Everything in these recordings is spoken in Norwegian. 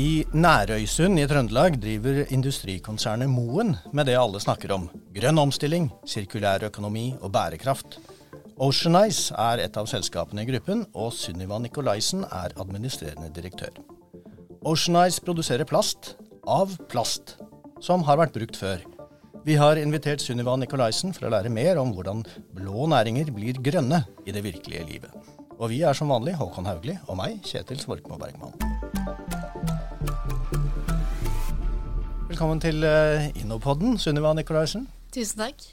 I Nærøysund i Trøndelag driver industrikonsernet Moen med det alle snakker om. Grønn omstilling, sirkulær økonomi og bærekraft. Oceanize er et av selskapene i gruppen, og Sunniva Nikolaisen er administrerende direktør. Oceanize produserer plast av plast, som har vært brukt før. Vi har invitert Sunniva Nikolaisen for å lære mer om hvordan blå næringer blir grønne i det virkelige livet. Og vi er som vanlig Håkon Haugli og meg, Kjetil Svorkmo Bergman. Velkommen til uh, Innopodden, Sunniva Nikolaisen. Tusen takk.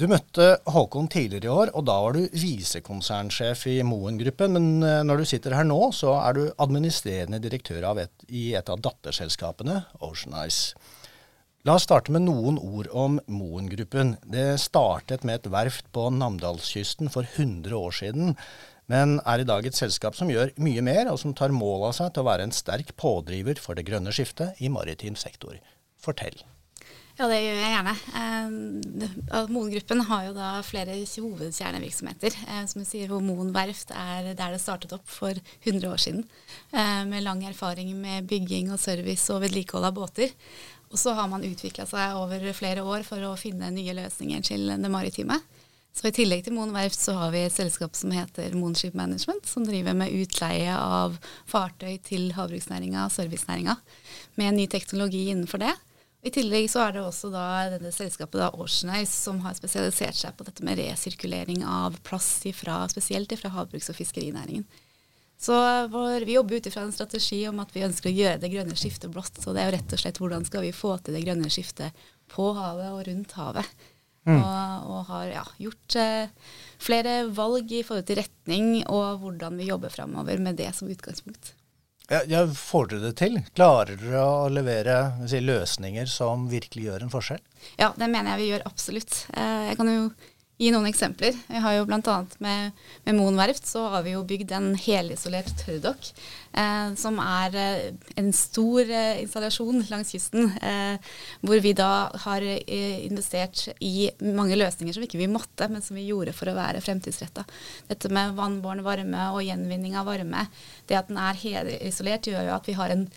Du møtte Håkon tidligere i år, og da var du visekonsernsjef i Moen-gruppen. Men uh, når du sitter her nå, så er du administrerende direktør et, i et av datterselskapene, Ocean Ice. La oss starte med noen ord om Moen-gruppen. Det startet med et verft på Namdalskysten for 100 år siden men er i dag et selskap som gjør mye mer, og som tar mål av seg til å være en sterk pådriver for det grønne skiftet i maritim sektor. Fortell. Ja, det gjør jeg gjerne. Eh, Moen-gruppen har jo da flere hovedkjernevirksomheter. Eh, som du sier, hvor Moen verft er der det startet opp for 100 år siden. Eh, med lang erfaring med bygging og service og vedlikehold av båter. Og så har man utvikla seg over flere år for å finne nye løsninger til det maritime. Så I tillegg til Moen Verft så har vi et selskap som heter Moen Ship Management, som driver med utleie av fartøy til havbruksnæringa og servicenæringa, med ny teknologi innenfor det. I tillegg så er det også da denne selskapet da Oceanize som har spesialisert seg på dette med resirkulering av plast ifra, spesielt fra havbruks- og fiskerinæringen. Så Vi jobber ut ifra en strategi om at vi ønsker å gjøre det grønne skiftet blått. Så det er jo rett og slett hvordan skal vi få til det grønne skiftet på havet og rundt havet. Mm. Og, og, har ja, gjort eh, flere valg i forhold til retning og hvordan vi jobber framover med det som utgangspunkt. Ja, får dere det til? Klarer dere å levere si, løsninger som virkelig gjør en forskjell? Ja, det mener jeg vi gjør absolutt. Eh, jeg kan jo gi noen eksempler. Vi har jo bl.a. med, med Moen verft så har vi jo bygd en helisolert tørrdokk. Eh, som er eh, en stor eh, installasjon langs kysten. Eh, hvor vi da har eh, investert i mange løsninger som ikke vi måtte, men som vi gjorde for å være fremtidsretta. Dette med vannbåren varme og gjenvinning av varme. Det at den er helisolert gjør jo at vi har en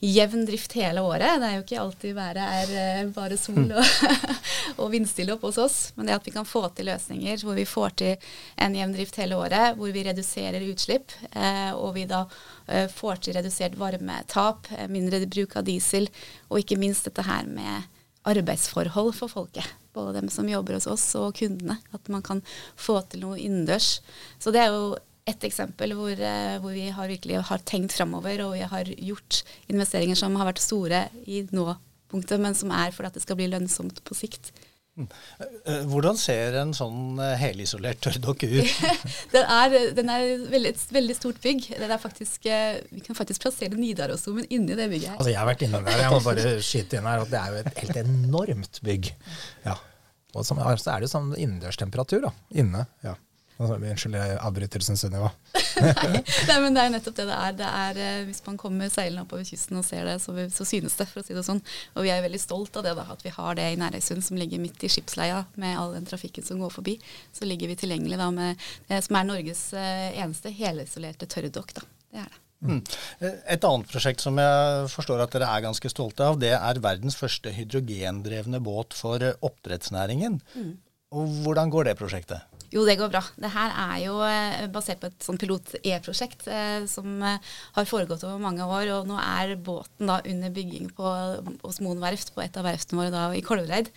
jevn drift hele året. Det er jo ikke alltid været er eh, bare sol og, og vindstille oppe hos oss. Men det at vi kan få til løsninger hvor vi får til en jevn drift hele året, hvor vi reduserer utslipp, eh, og vi da eh, får til redusert varmetap, eh, mindre bruk av diesel, og ikke minst dette her med arbeidsforhold for folket. Både dem som jobber hos oss og kundene. At man kan få til noe innendørs. Så det er jo et eksempel hvor, eh, hvor, vi har virkelig har tenkt framover, og vi har gjort investeringer som har vært store i nå-punktet, men som er for at det skal bli lønnsomt på sikt. Mm. Eh, hvordan ser en sånn eh, helisolert tørrdokk ut? den, er, den er veldig, et veldig stort bygg. Faktisk, vi kan faktisk plassere Nidarosdomen inni det bygget. her. Altså, jeg har vært inne der. Jeg må bare skyte inn her at det er jo et helt enormt bygg. Ja. Og så er det sånn innendørstemperatur inne. ja. Unnskyld avbrytelsen, Sunniva. Nei, men det er nettopp det det er. Det er eh, hvis man kommer seilende oppover kysten og ser det, så, så, synes det, for å si det sånn. Og vi er veldig stolt av det, da, at vi har det i Nærøysund, som ligger midt i skipsleia med all den trafikken som går forbi. Så ligger vi tilgjengelig da med det som er Norges eh, eneste helisolerte tørrdokk. Det er det. Mm. Et annet prosjekt som jeg forstår at dere er ganske stolte av, det er verdens første hydrogendrevne båt for oppdrettsnæringen. Mm. Og hvordan går det prosjektet? Jo, det går bra. Det her er jo eh, basert på et sånn pilot-E-prosjekt eh, som eh, har foregått over mange år. Og nå er båten da under bygging på, hos Moen verft, på et av verftene våre da i Kolvereid.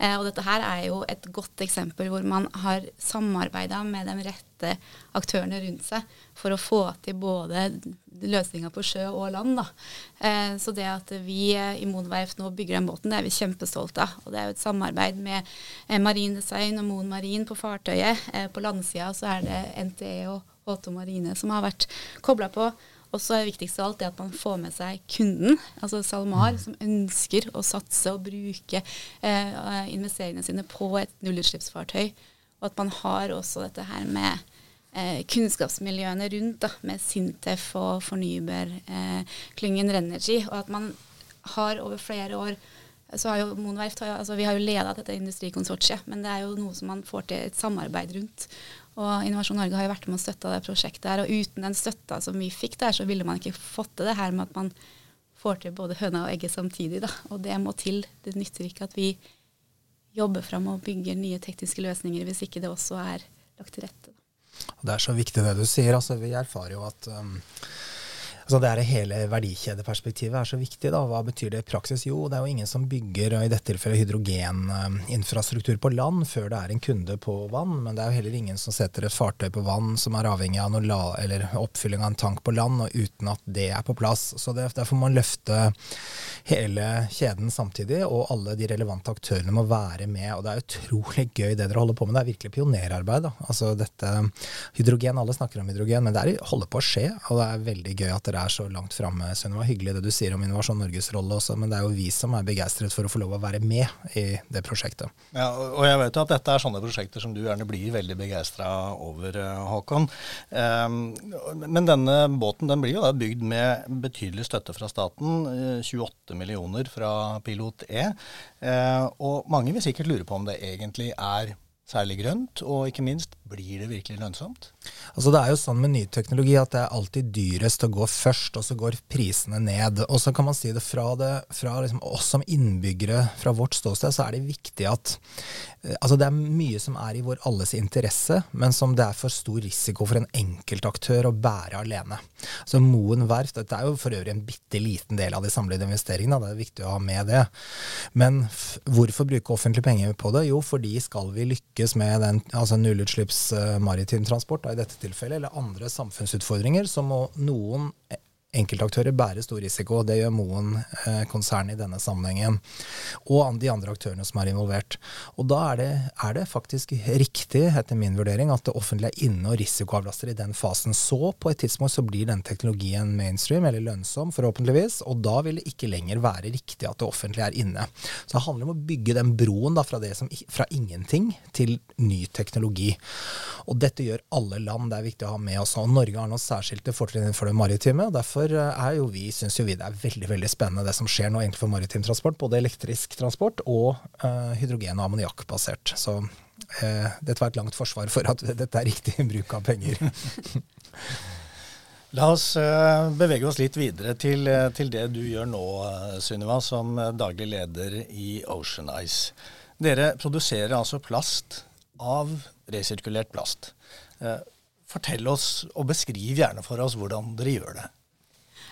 Eh, og dette her er jo et godt eksempel hvor man har samarbeida med de rette aktørene rundt seg for å få til både løsninger på sjø og land. Eh, så det at vi i Moen Verft nå bygger den båten, det er vi kjempestolte av. Og det er jo et samarbeid med eh, Marin Design og Moen Marin på fartøyet. Eh, på landsida så er det NTE og H2 Marine som har vært kobla på. Og så er det viktigst av alt det at man får med seg kunden, altså SalMar, som ønsker å satse og bruke eh, investeringene sine på et nullutslippsfartøy. Og at man har også dette her med eh, kunnskapsmiljøene rundt, da, med Sintef og fornybarklyngen eh, Renergy, og at man har over flere år så har jo Moen Verft altså Vi har jo leda dette industrikonsortiet, men det er jo noe som man får til et samarbeid rundt. Og Innovasjon Norge har jo vært med og støtta det prosjektet her. Og uten den støtta som vi fikk der, så ville man ikke fått til det her med at man får til både høna og egget samtidig. Da. Og det må til. Det nytter ikke at vi jobber fram og bygge nye tekniske løsninger hvis ikke det også er lagt til rette. Det er så viktig det du sier. Altså, vi erfarer jo at um, Altså det er hele verdikjedeperspektivet er så viktig. da. Hva betyr det i praksis? Jo, det er jo ingen som bygger i dette tilfellet hydrogeninfrastruktur på land før det er en kunde på vann. Men det er jo heller ingen som setter et fartøy på vann som er avhengig av la, oppfylling av en tank på land, og uten at det er på plass. Så det, Derfor må man løfte hele kjeden samtidig, og alle de relevante aktørene må være med. Og det er utrolig gøy det dere holder på med. Det er virkelig pionerarbeid. da. Altså dette Hydrogen, alle snakker om hydrogen, men det holder på å skje. Og det er veldig gøy at dere dere er så langt framme. Det var hyggelig det du sier om Innovasjon Norges rolle også, men det er jo vi som er begeistret for å få lov å være med i det prosjektet. Ja, og jeg vet jo at dette er sånne prosjekter som du gjerne blir veldig begeistra over, eh, Håkon. Um, men denne båten den blir jo da bygd med betydelig støtte fra staten. 28 eh, millioner fra Pilot E. Uh, og mange vil sikkert lure på om det egentlig er særlig grønt, og ikke minst, blir det virkelig lønnsomt? Altså Det er jo sånn med ny teknologi at det er alltid dyrest å gå først, og så går prisene ned. Og så kan man si det fra, det, fra liksom oss som innbyggere, fra vårt ståsted, så er det viktig at eh, Altså det er mye som er i vår alles interesse, men som det er for stor risiko for en enkeltaktør å bære alene. Så Moen verft, dette er jo for øvrig en bitte liten del av de samlede investeringene, det er viktig å ha med det. Men hvorfor bruke offentlige penger på det? Jo, fordi skal vi lykkes med den, altså nullutslipps uh, maritim transport, i dette tilfellet, eller andre samfunnsutfordringer, så må noen enkeltaktører bærer stor risiko. Det gjør Moen-konsernet i denne sammenhengen. Og de andre aktørene som er involvert. Og da er det, er det, faktisk riktig, etter min vurdering, at det offentlige er inne og risikoavlaster i den fasen. Så på et tidspunkt så blir den teknologien mainstream, eller lønnsom, forhåpentligvis. Og da vil det ikke lenger være riktig at det offentlige er inne. Så det handler om å bygge den broen da, fra, som, fra ingenting til ny teknologi. Og dette gjør alle land. Det er viktig å ha med oss. Og Norge har noen særskilte fortrinn for det maritime. og Derfor derfor er jo vi, syns jo vi det er veldig veldig spennende det som skjer nå egentlig for maritim transport. Både elektrisk transport og uh, hydrogen- og ammoniakkbasert. Så uh, dette var et langt forsvar for at dette er riktig bruk av penger. La oss bevege oss litt videre til, til det du gjør nå, Sunniva, som daglig leder i Ocean Ice. Dere produserer altså plast av resirkulert plast. Fortell oss, og beskriv gjerne for oss hvordan dere gjør det.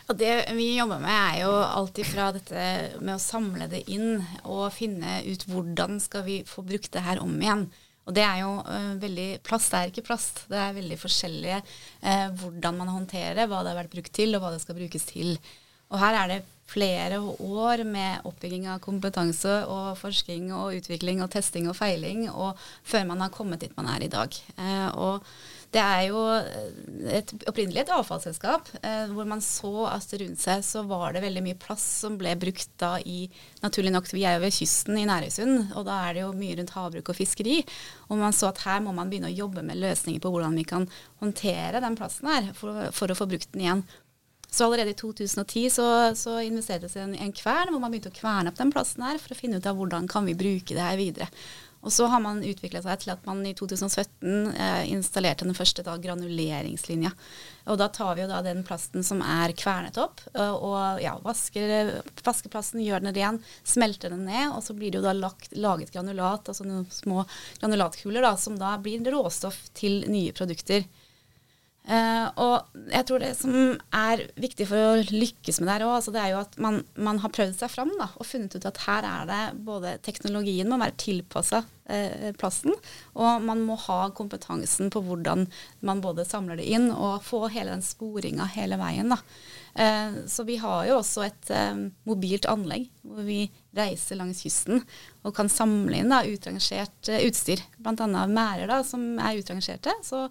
Og det vi jobber med, er jo alltid fra dette med å samle det inn og finne ut hvordan skal vi få brukt det her om igjen. Og det er jo uh, veldig Plast er ikke plast. Det er veldig forskjellige uh, hvordan man håndterer det, hva det har vært brukt til, og hva det skal brukes til. Og her er det flere år med oppbygging av kompetanse og forskning og utvikling og testing og feiling og før man har kommet dit man er i dag. Uh, og det er jo eh, et, opprinnelig et avfallsselskap eh, hvor man så at rundt seg så var det veldig mye plass som ble brukt da i Naturlig nok, vi er jo ved kysten i Nærøysund, og da er det jo mye rundt havbruk og fiskeri. Og man så at her må man begynne å jobbe med løsninger på hvordan vi kan håndtere den plassen her for, for å få brukt den igjen. Så allerede i 2010 så, så investerte det seg i en, en kvern hvor man begynte å kverne opp den plassen her for å finne ut av hvordan kan vi bruke det her videre. Og så har man utvikla seg til at man i 2017 eh, installerte den første da, granuleringslinja. Og da tar vi jo da den plasten som er kvernet opp, og, og ja, vasker, vasker plasten, gjør den ren, smelter den ned, og så blir det jo da lagt, laget granulat, altså noen små granulatkuler da, som da blir råstoff til nye produkter. Uh, og jeg tror det som er viktig for å lykkes med det her òg, altså det er jo at man, man, har prøvd seg fram da, og funnet ut at her er det både teknologien må være tilpassa uh, plassen, og man må ha kompetansen på hvordan man både samler det inn og få hele den sporinga hele veien. da. Uh, så vi har jo også et mobilt anlegg hvor vi reiser langs kysten og kan samle inn da, utrangert utstyr, bl.a. merder som er utrangerte. så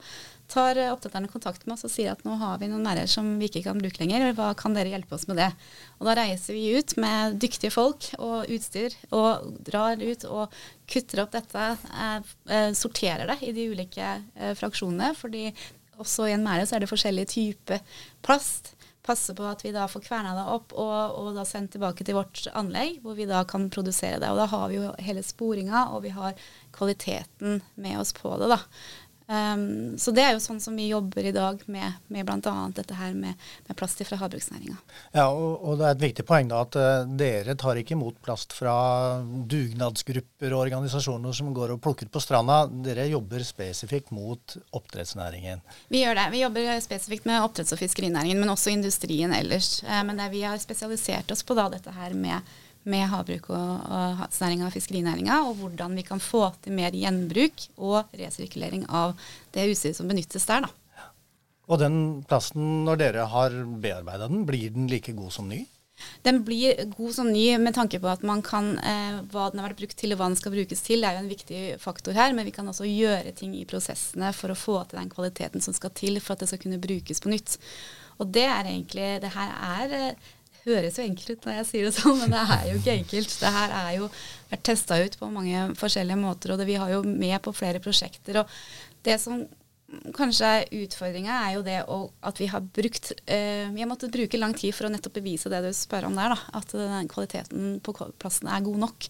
tar oppdretterne kontakt med oss og sier at nå har vi noen merder som vi ikke kan bruke lenger, hva kan dere hjelpe oss med det? Og da reiser vi ut med dyktige folk og utstyr og drar ut og kutter opp dette, eh, eh, sorterer det i de ulike eh, fraksjonene. fordi også i en merde er det forskjellige typer plast. Passe på at vi da får kverna det opp og, og, da sendt tilbake til vårt anlegg, hvor vi da kan produsere det. Og da har vi jo hele sporinga, og vi har kvaliteten med oss på det, da. Um, så det er jo sånn som vi jobber i dag med, med bl.a. dette her med, med plast fra havbruksnæringa. Ja, og, og, det er et viktig poeng da at uh, dere tar ikke imot plast fra dugnadsgrupper og organisasjoner som går og plukker på stranda. Dere jobber spesifikt mot oppdrettsnæringen. Vi gjør det. Vi jobber spesifikt med oppdretts- og fiskerinæringen, men også industrien ellers. Uh, men vi har spesialisert oss på da dette her med med havbruk og, og havsnæringa og fiskerinæringa, og hvordan vi kan få til mer gjenbruk og resirkulering av det utstyret som benyttes der. Da. Og den plasten, når dere har bearbeida den, blir den like god som ny? Den blir god som ny med tanke på at man kan, eh, hva den har vært brukt til og hva den skal brukes til, det er jo en viktig faktor her. Men vi kan også gjøre ting i prosessene for å få til den kvaliteten som skal til for at det skal kunne brukes på nytt. Og det er egentlig Det her er eh, høres jo enkelt ut når jeg sier det sånn, men det er jo ikke enkelt. Det her er jo vært testa ut på mange forskjellige måter, og det, vi har jo med på flere prosjekter. og det som kanskje er utfordringa, er jo det at vi har brukt eh, Vi har måttet bruke lang tid for å nettopp bevise det du spør om der, da, at den kvaliteten på plassen er god nok.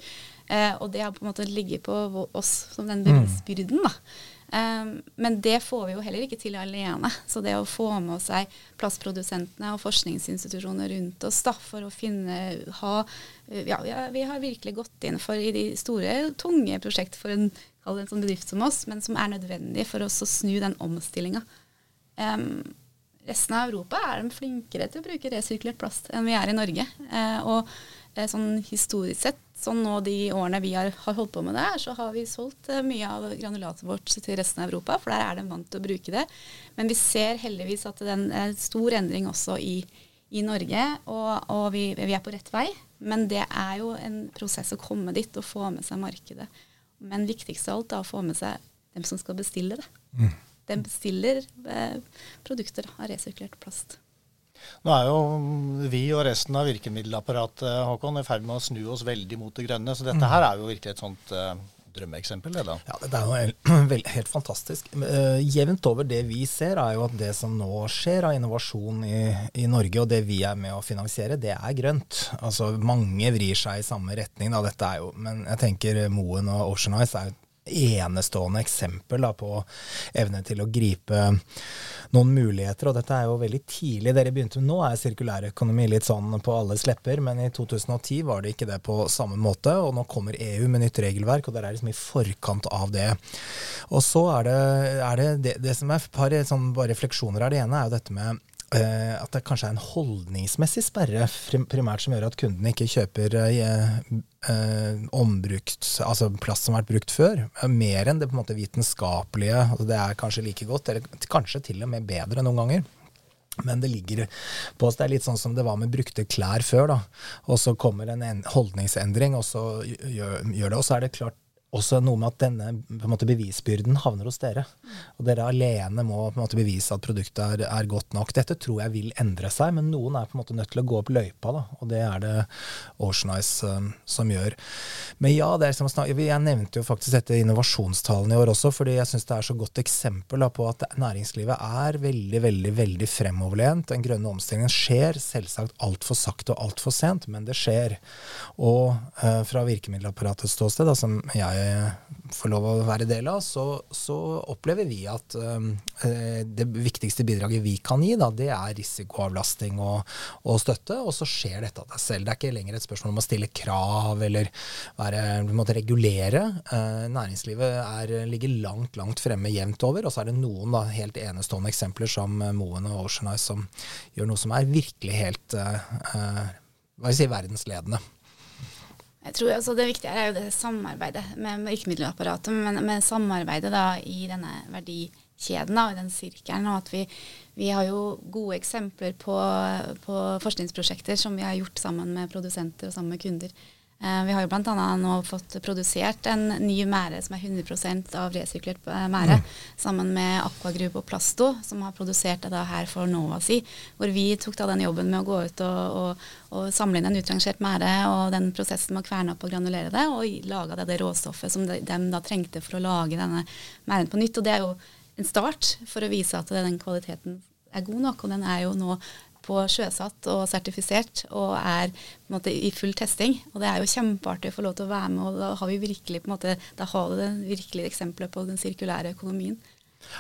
Eh, og det har på en måte ligget på oss som den bevisbyrden. da. Um, men det får vi jo heller ikke til alene. Så det å få med seg plastprodusentene og forskningsinstitusjoner rundt oss da, for å finne ha, ja, ja, Vi har virkelig gått inn for i de store, tunge prosjekt for en, en sånn bedrift som oss, men som er nødvendig for oss å snu den omstillinga. Um, resten av Europa er de flinkere til å bruke resirkulert plast enn vi er i Norge. Uh, og uh, sånn historisk sett sånn nå de årene vi har, har, holdt på med det, så har vi solgt uh, mye av granulatet vårt til resten av Europa, for der er de vant til å bruke det. Men vi ser heldigvis at det er en stor endring også i, i Norge, og, og vi, vi, er på rett vei. Men det er jo en prosess å komme dit og få med seg markedet. Men viktigst av alt er å få med seg dem som skal bestille det. Mm. De bestiller eh, produkter av resirkulert plast. Nå er jo vi og resten av virkemiddelapparatet Håkon, i ferd med å snu oss veldig mot det grønne. Så dette her er jo virkelig et sånt uh, drømmeeksempel. Det da. Ja, det er jo helt, fantastisk. Uh, jevnt over det vi ser, er jo at det som nå skjer av innovasjon i, i, Norge, og det vi er med å finansiere, det er grønt. Altså Mange vrir seg i samme retning. Da. Dette er jo, men jeg tenker Moen og Ocean Eyes er jo enestående eksempel da, på evne til å gripe noen muligheter. Og dette er jo veldig tidlig dere begynte med. Nå er sirkulærøkonomi litt sånn på alles lepper, men i 2010 var det ikke det på samme måte. Og nå kommer EU med nytt regelverk, og dere er liksom i forkant av det. Og så er det, er det, det, det som er et par sånn, refleksjoner her. Det ene er jo dette med at det kanskje er en holdningsmessig sperre primært som gjør at kundene ikke kjøper eh, eh, ombrukt, altså plast som har vært brukt før, mer enn det på en måte vitenskapelige. Altså det er kanskje like godt, eller kanskje til og med bedre noen ganger. Men det ligger på oss. Det er litt sånn som det var med brukte klær før. da. Og så kommer en holdningsendring, og så gjør, gjør det. Og så er det klart også noe med at denne måte, bevisbyrden havner hos dere. Og dere alene må måte, bevise at produktet er, er, godt nok. Dette tror jeg vil endre seg, men noen er på en måte nødt til å gå opp løypa. Da, og det er det Oceanize um, som gjør. Men ja, det er som jeg nevnte jo faktisk dette innovasjonstallene i år også, fordi jeg syns det er så godt eksempel da, på at næringslivet er veldig, veldig, veldig fremoverlent. Den grønne omstillingen skjer selvsagt altfor sakte og altfor sent, men det skjer. Og uh, fra virkemiddelapparatets ståsted, da, som jeg får lov å være del av, så, så opplever vi at eh, det viktigste bidraget vi kan gi, da, det er risikoavlasting og, og, støtte. Og så skjer dette av deg selv. Det er ikke lenger et spørsmål om å stille krav eller være, måtte regulere. Eh, næringslivet er, ligger langt, langt fremme jevnt over. Og så er det noen da, helt enestående eksempler som Moen og Ocean Eyes som gjør noe som er virkelig helt uh, hva skal si, verdensledende. Jeg tror altså Det viktige er jo det samarbeidet med virkemiddelapparatet, men med samarbeidet da i denne verdikjeden og i den sirkelen. og at vi, vi, har jo gode eksempler på, på, forskningsprosjekter som vi har gjort sammen med produsenter og sammen med kunder. Eh, vi har jo bl.a. nå fått produsert en ny mære som er 100 av resirkulert eh, mære, mm. sammen med Aquagroup og Plasto, som har produsert det da her for Nova si. Hvor vi tok da den jobben med å gå ut og, og, og samle inn en utrangert mære og den prosessen med å kverne opp og granulere det, og laga det, det råstoffet som de, de, da trengte for å lage denne mæren på nytt. Og det er jo en start for å vise at den kvaliteten er god nok. Og den er jo nå på sjøsatt og sertifisert og er måte i full testing. Og det er jo kjempeartig å få lov til å være med, og da har vi virkelig måte, da har det virkelig eksempelet på den sirkulære økonomien.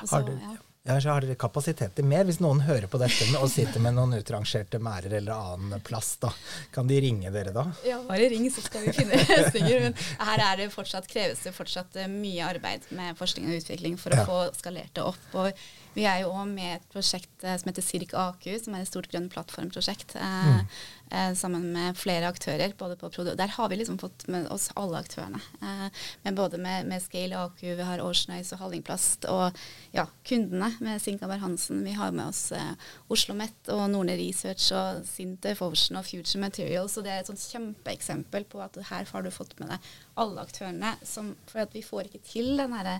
Så, har, du, ja. Ja, har dere kapasitet til mer? Hvis noen hører på dette og sitter med noen utrangerte merder eller annen plast, da, kan de ringe dere da? Ja, bare ring, så skal vi finne løsninger. Men her er det fortsatt, kreves det fortsatt eh, mye arbeid med forskning og utvikling for å ja. få skalert det opp. Og vi er jo òg med et prosjekt eh, som heter Sirk Aku, som er et stort grønn plattformprosjekt. Eh, mm. eh, sammen med flere aktører. Der har vi liksom fått med oss alle aktørene. Eh, men både med, med, Scale Aku, vi har Årsnøys og Hallingplast. Og ja, kundene med Sinkaberg Hansen. Vi har med oss eh, Oslo Met og Norne Research og Sintef Ocean og Future Materials. Og det er et sånt kjempeeksempel på at her har du fått med deg alle aktørene. Som, for at vi får ikke til den herre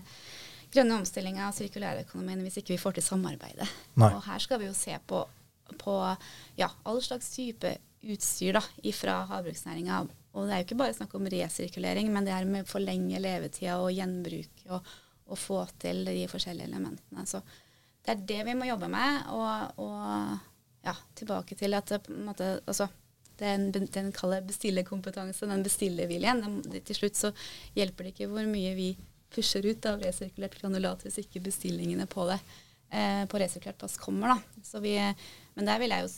grønne omstillinga av sirkulærøkonomien hvis ikke vi får til samarbeidet. Nei. Og her skal vi jo se på, på ja, all slags type utstyr da, fra havbruksnæringa. Og det er jo ikke bare snakk om resirkulering, men det er med å forlenge levetida og gjenbruk og, og, få til de forskjellige elementene. Så det er det vi må jobbe med. Og, og ja, tilbake til at det, måte, altså, den, den kaller bestillerkompetanse, den bestillerviljen. Til slutt så hjelper det ikke hvor mye vi pusher ut av resirkulert granulat hvis ikke bestillingene på det eh, på resirkulert plast kommer. Da. Vi, men der vil jeg jo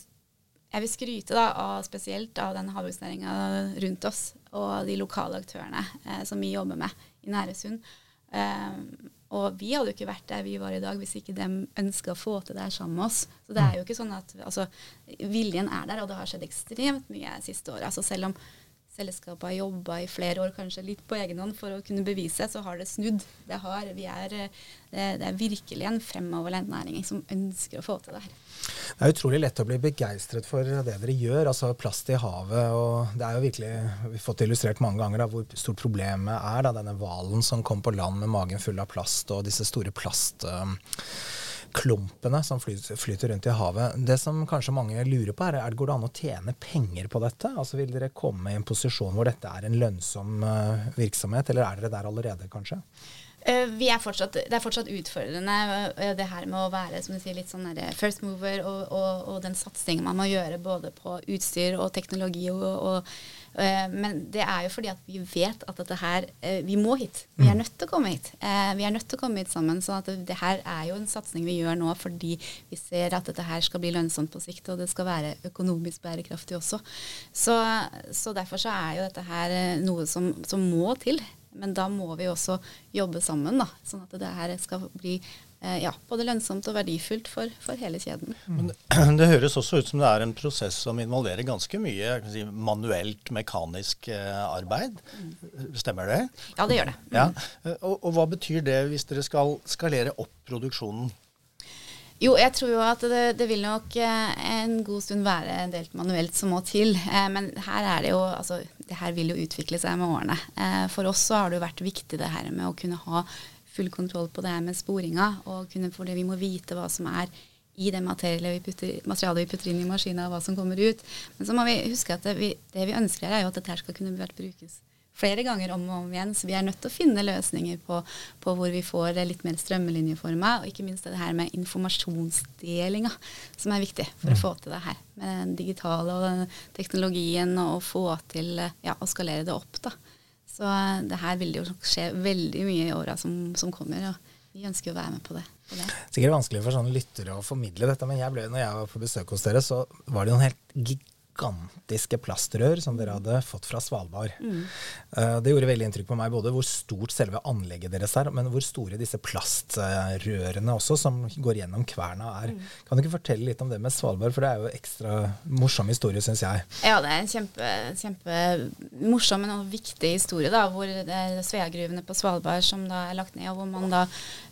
jeg vil skryte da, av, spesielt av den havbruksnæringa rundt oss og de lokale aktørene eh, som vi jobber med i Næresund. Eh, og vi hadde jo ikke vært der vi var i dag hvis ikke de ønska å få til det her sammen med oss. Så det er jo ikke sånn at altså, Viljen er der, og det har skjedd ekstremt mye siste året. Altså, selv om selskapet har jobba i flere år, kanskje litt på egen hånd, for å kunne bevise, så har det snudd. Det, har, er, det, det er virkelig en fremoverlent næring som ønsker å få til det her. Det er utrolig lett å bli begeistret for det dere gjør. altså Plast i havet. og Det er jo virkelig, vi har fått illustrert mange ganger da, hvor stort problemet er. da, Denne hvalen som kom på land med magen full av plast, og disse store plast... Uh, klumpene som flyter rundt i havet. Det som kanskje mange lurer på, er, er det går det an å tjene penger på dette? Altså Vil dere komme i en posisjon hvor dette er en lønnsom uh, virksomhet, eller er dere der allerede, kanskje? Uh, er fortsatt, det er fortsatt utfordrende, uh, det her med å være sier, litt sånn first mover, og, og, og den satsingen man må gjøre både på utstyr og teknologi og, og Eh, men det er jo fordi at vi vet at dette her eh, Vi må hit. Vi er mm. nødt til å komme hit. Eh, vi er nødt til å komme hit sammen. Så at det her er jo en satsing vi gjør nå fordi vi ser at dette her skal bli lønnsomt på sikt, og det skal være økonomisk bærekraftig også. Så, så derfor så er jo dette her noe som, som må til. Men da må vi også jobbe sammen, da, sånn at det her skal bli Eh, ja, både lønnsomt og verdifullt for, for hele kjeden. Men det høres også ut som det er en prosess som involverer ganske mye si, manuelt, mekanisk eh, arbeid. Stemmer det? Ja, det gjør det. Ja. Eh, og, og, hva betyr det hvis dere skal skalere opp produksjonen? Jo, jeg tror jo at det, det, vil nok en god stund være en del manuelt som må til. men her er det jo altså, det her vil jo utvikle seg med årene. for oss så har det jo vært viktig det her med å kunne ha full kontroll på det her med sporinga. og kunne, fordi Vi må vite hva som er i det materialet vi putter, materialet vi putter inn i maskina, og hva som kommer ut. Men så må vi huske at det vi, det vi ønsker her, er jo at dette her skal kunne vært brukes flere ganger om og om igjen. Så vi er nødt til å finne løsninger på, på hvor vi får litt mer strømmelinjeforma. Og ikke minst det her med informasjonsdelinga, som er viktig for mm. å få til det her. Med den digitale og den teknologien, og få til ja, å skalere det opp. da. Så eh, det her vil jo skje veldig mye i åra som, som, kommer. og vi ønsker å være med på det. På det. Sikkert vanskelig for sånne lyttere å formidle dette, men jeg ble, når jeg var på besøk hos dere, så var det noen helt gigantiske gigantiske plastrør som dere hadde fått fra Svalbard. Mm. Uh, det gjorde veldig inntrykk på meg, både hvor stort selve anlegget deres er, men hvor store disse plastrørene også, som går gjennom kverna, er. Mm. Kan du ikke fortelle litt om det med Svalbard, for det er jo ekstra morsom historie, syns jeg. Ja, det er en kjempe, kjempe morsom, men også viktig historie, da, hvor det er Sveagruvene på Svalbard som da er lagt ned, og hvor man da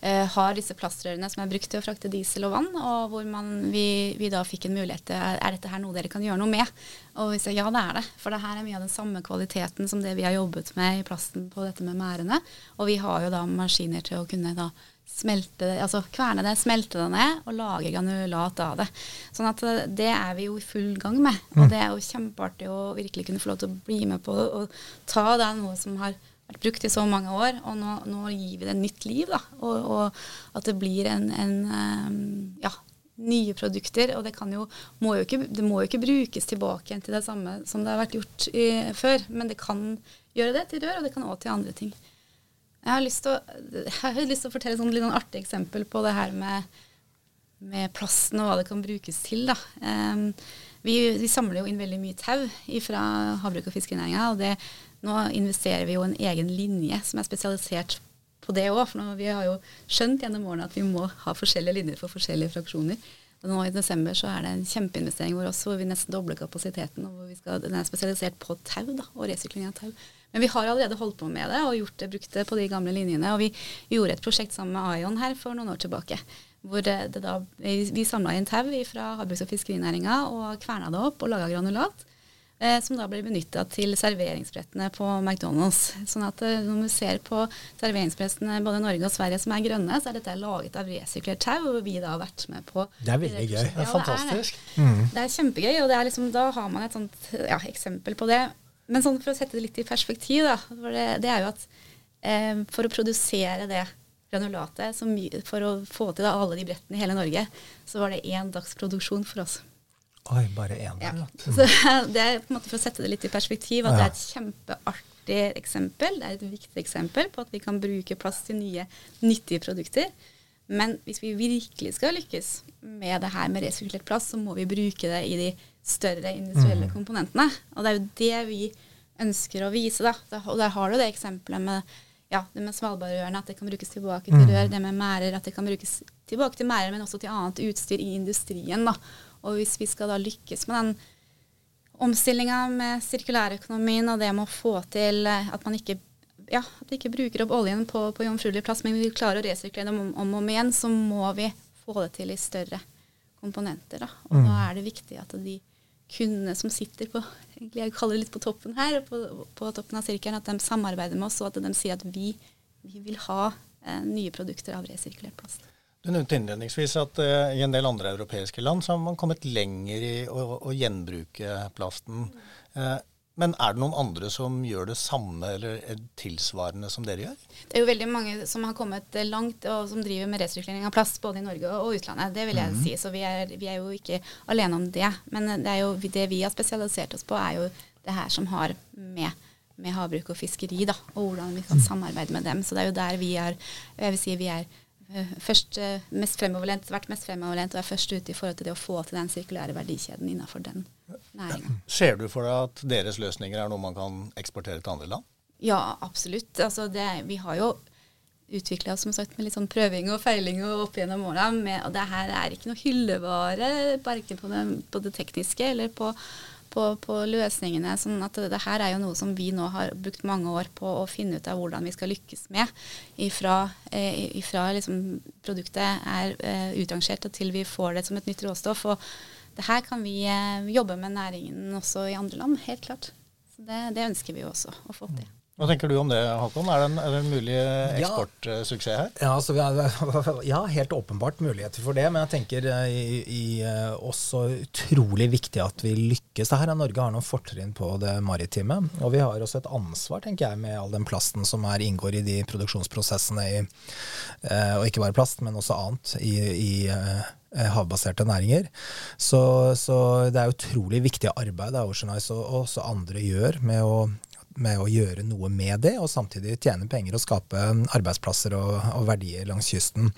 eh, har disse plastrørene som er brukt til å frakte diesel og vann, og hvor man, vi, vi da fikk en mulighet til Er dette her noe dere kan gjøre noe med? Og vi sier ja, det er det. For det her er mye av den samme kvaliteten som det vi har jobbet med i plasten på dette med mærene. Og vi har jo da maskiner til å kunne da smelte det, altså kverne det, smelte det ned og lage granulat av det. Sånn at eh, det er vi jo i full gang med. Og mm. det er jo kjempeartig å virkelig kunne få lov til å bli med på og ta det noe som har vært brukt i så mange år, og nå, nå gir vi det nytt liv. Da. Og, og at det blir en, en um, ja, nye produkter. Og det, jo, må ikke, det, må jo ikke, brukes tilbake igjen til det samme som det har vært gjort i, før. Men det kan gjøre det til rør, og det kan også til andre ting. Jeg har lyst til å, fortelle et sånn, litt artig eksempel på det her med, med, plasten og hva det kan brukes til. Da. Um, vi, vi, samler jo inn veldig mye tau fra havbruk- og fiskerinæringa. Og nå investerer vi jo en egen linje som er spesialisert på det òg. For vi har jo skjønt gjennom årene at vi må ha forskjellige linjer for forskjellige fraksjoner. Og nå i desember så er det en kjempeinvestering hvor, også, hvor vi nesten dobler kapasiteten. og hvor vi skal, Den er spesialisert på tau da, og resykling av tau. Men vi har allerede holdt på med det og gjort det, brukt på de gamle linjene. Og vi gjorde et prosjekt sammen med Aion her for noen år tilbake. Hvor da, vi, vi samla inn tau fra havbruks- og fiskerinæringa og kverna det opp og laga granulat. Eh, som da blir benytta til serveringsbrettene på McDonald's. Sånn at eh, når vi ser på serveringsbrettene både Norge og Sverige som er grønne, så er dette laget av resirkulert tau, og vi da har vært med på Det er veldig gøy. Det er fantastisk. Det er, det. det er kjempegøy, og er liksom, da har man et sånt ja, eksempel på det. Men sånn for å sette det litt i perspektiv, da, det, det, er jo at eh, for å produsere det granulatet, for å få til da, alle de brettene i hele Norge, så var det én dags produksjon for oss. Oi, bare én ja. Mm. Så det er på en måte for å sette det litt i perspektiv, at det er et kjempeartig eksempel. Det er et viktig eksempel på at vi kan bruke plass til nye, nyttige produkter. Men hvis vi virkelig skal lykkes med det her med resirkulert plast, så må vi bruke det i de større industrielle mm. komponentene. Og det er jo det vi ønsker å vise. da. Og der har du det eksempelet med, ja, det med svalbardrørene, at det kan brukes tilbake til mm. rør. Det med mærer, at det kan brukes tilbake til mærer, men også til annet utstyr i industrien. da. Og hvis vi skal da lykkes med den omstillinga med sirkulærøkonomien og det med å få til eh, at man ikke ja, at vi ikke bruker opp oljen på, på jomfruelig plass, men vi klarer å resirkulere dem om, om og om igjen, så må vi få det til i større komponenter. Da. Og mm. da er det viktig at de kundene som sitter på jeg kaller det litt på toppen her, på, på toppen av sirkelen, at de samarbeider med oss, og at de sier at vi, vi vil ha eh, nye produkter av resirkulert plast. Du nevnte innledningsvis at uh, i en del andre europeiske land så har man kommet lenger i å, å gjenbruke plasten. Uh, men er det noen andre som gjør det samme eller tilsvarende som dere gjør? Det er jo veldig mange som har kommet langt og som driver med resirkulering av plast både i Norge og utlandet. Det vil jeg mm. si. Så vi er, vi er, jo ikke alene om det. Men det, er jo, det vi har spesialisert oss på, er jo det her som har med, med havbruk og fiskeri, da, og hvordan vi kan mhm. samarbeide med dem. Så det er jo der vi er jeg vil si vi er eh, først eh, mest fremoverlent, vært mest fremoverlent og er først ute i forhold til det å få til den sirkulære verdikjeden innenfor den næringa. Ser du for deg at deres løsninger er noe man kan eksportere til andre land? Ja, absolutt. Altså det, vi har jo utvikla oss med litt sånn prøving og feiling og opp gjennom åra. Og det her er ikke noe hyllevare, verken på, på, det tekniske eller på, på, på, løsningene. sånn at det, det, her er jo noe som vi nå har brukt mange år på å finne ut av hvordan vi skal lykkes med. Ifra, eh, ifra liksom produktet er eh, utrangert og til vi får det som et nytt råstoff. og det her kan vi eh, jobbe med næringen også i andre land, helt klart. Så det, det ønsker vi jo også å få til. Hva tenker du om det, Håkon? Er det en, er det en mulig eksportsuksess her? Ja, altså, ja, helt åpenbart muligheter for det. Men jeg tenker eh, i, i, eh, også utrolig viktig at vi lykkes. Det her er Norge har noen fortrinn på det maritime. Og vi har også et ansvar, tenker jeg, med all den plasten som er, inngår i de produksjonsprosessene i Og ikke bare plast, men også annet i, i havbaserte næringer. Så, så, det er utrolig viktig arbeid Ocean Ice og også andre gjør med å med å gjøre noe med det, og samtidig tjene penger og skape arbeidsplasser og, og verdier langs kysten.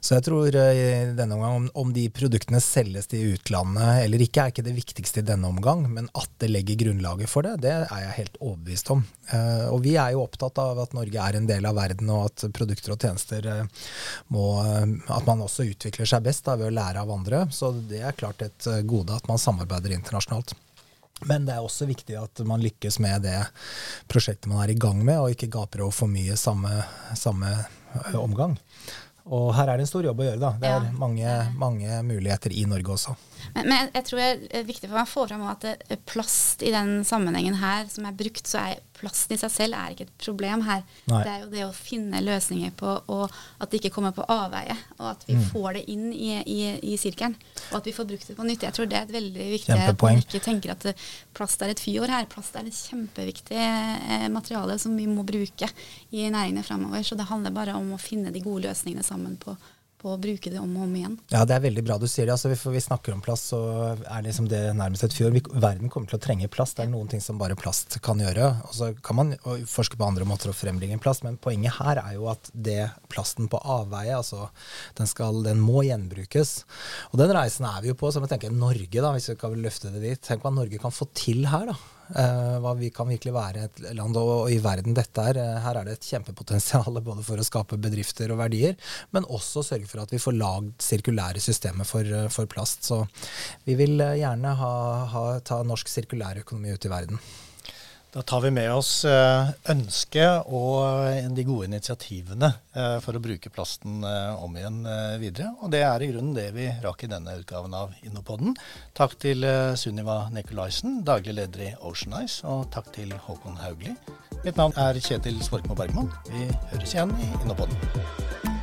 Så jeg tror uh, i denne omgang om, om, de produktene selges til utlandet eller ikke, er ikke det viktigste i denne omgang, men at det legger grunnlaget for det, det er jeg helt overbevist om. Uh, og vi er jo opptatt av at Norge er en del av verden, og at produkter og tjenester uh, må At man også utvikler seg best da, ved å lære av andre. Så det er klart et gode at man samarbeider internasjonalt. Men det er også viktig at man lykkes med det prosjektet man er i gang med, og ikke gaper over for mye samme, samme omgang. Og her er det en stor jobb å gjøre. da. Det er mange, mange muligheter i Norge også. Men, men jeg, tror det er viktig for meg å få fram at plast i den sammenhengen her som er brukt, så er plasten i seg selv er ikke et problem her. Nei. Det er jo det å finne løsninger på og at det ikke kommer på avveie, og at vi mm. får det inn i, i, i, sirkelen. Og at vi får brukt det på nytt. Jeg tror det er et veldig viktig At man ikke tenker at plast er et fyord her. Plast er et kjempeviktig eh, materiale som vi må bruke i næringene fremover. Så det handler bare om å finne de gode løsningene sammen på på å bruke det om og om igjen. Ja, Det er veldig bra du sier det. Altså, vi, vi snakker om plast, så er liksom det nærmest et fjord. verden kommer til å trenge plast. Det er noen ting som bare plast kan gjøre. Og så kan man forske på andre måter å frembringe plast, men poenget her er jo at det plasten på avveie, altså den, skal, den må gjenbrukes. Og den reisen er vi jo på. Så jeg tenker Norge, da, hvis vi kan løfte det dit. Tenk hva Norge kan få til her. da. Uh, hva vi kan virkelig være et land og, i verden dette er. Uh, her er det et kjempepotensial både for å skape bedrifter og verdier, men også sørge for at vi får lagd sirkulære systemer for, uh, for plast. Så vi vil gjerne ha, ha, ta norsk sirkulærøkonomi ut i verden. Da tar vi med oss eh, ønsket og de gode initiativene eh, for å bruke plasten eh, om igjen videre. Og det er i grunnen det vi rakk i denne utgaven av Innopodden. Takk til Sunniva Nikolaisen, daglig leder i Ocean Ice, og takk til Håkon Haugli. Mitt navn er Kjetil Svorkmo Bergman. Vi høres igjen i Innopodden.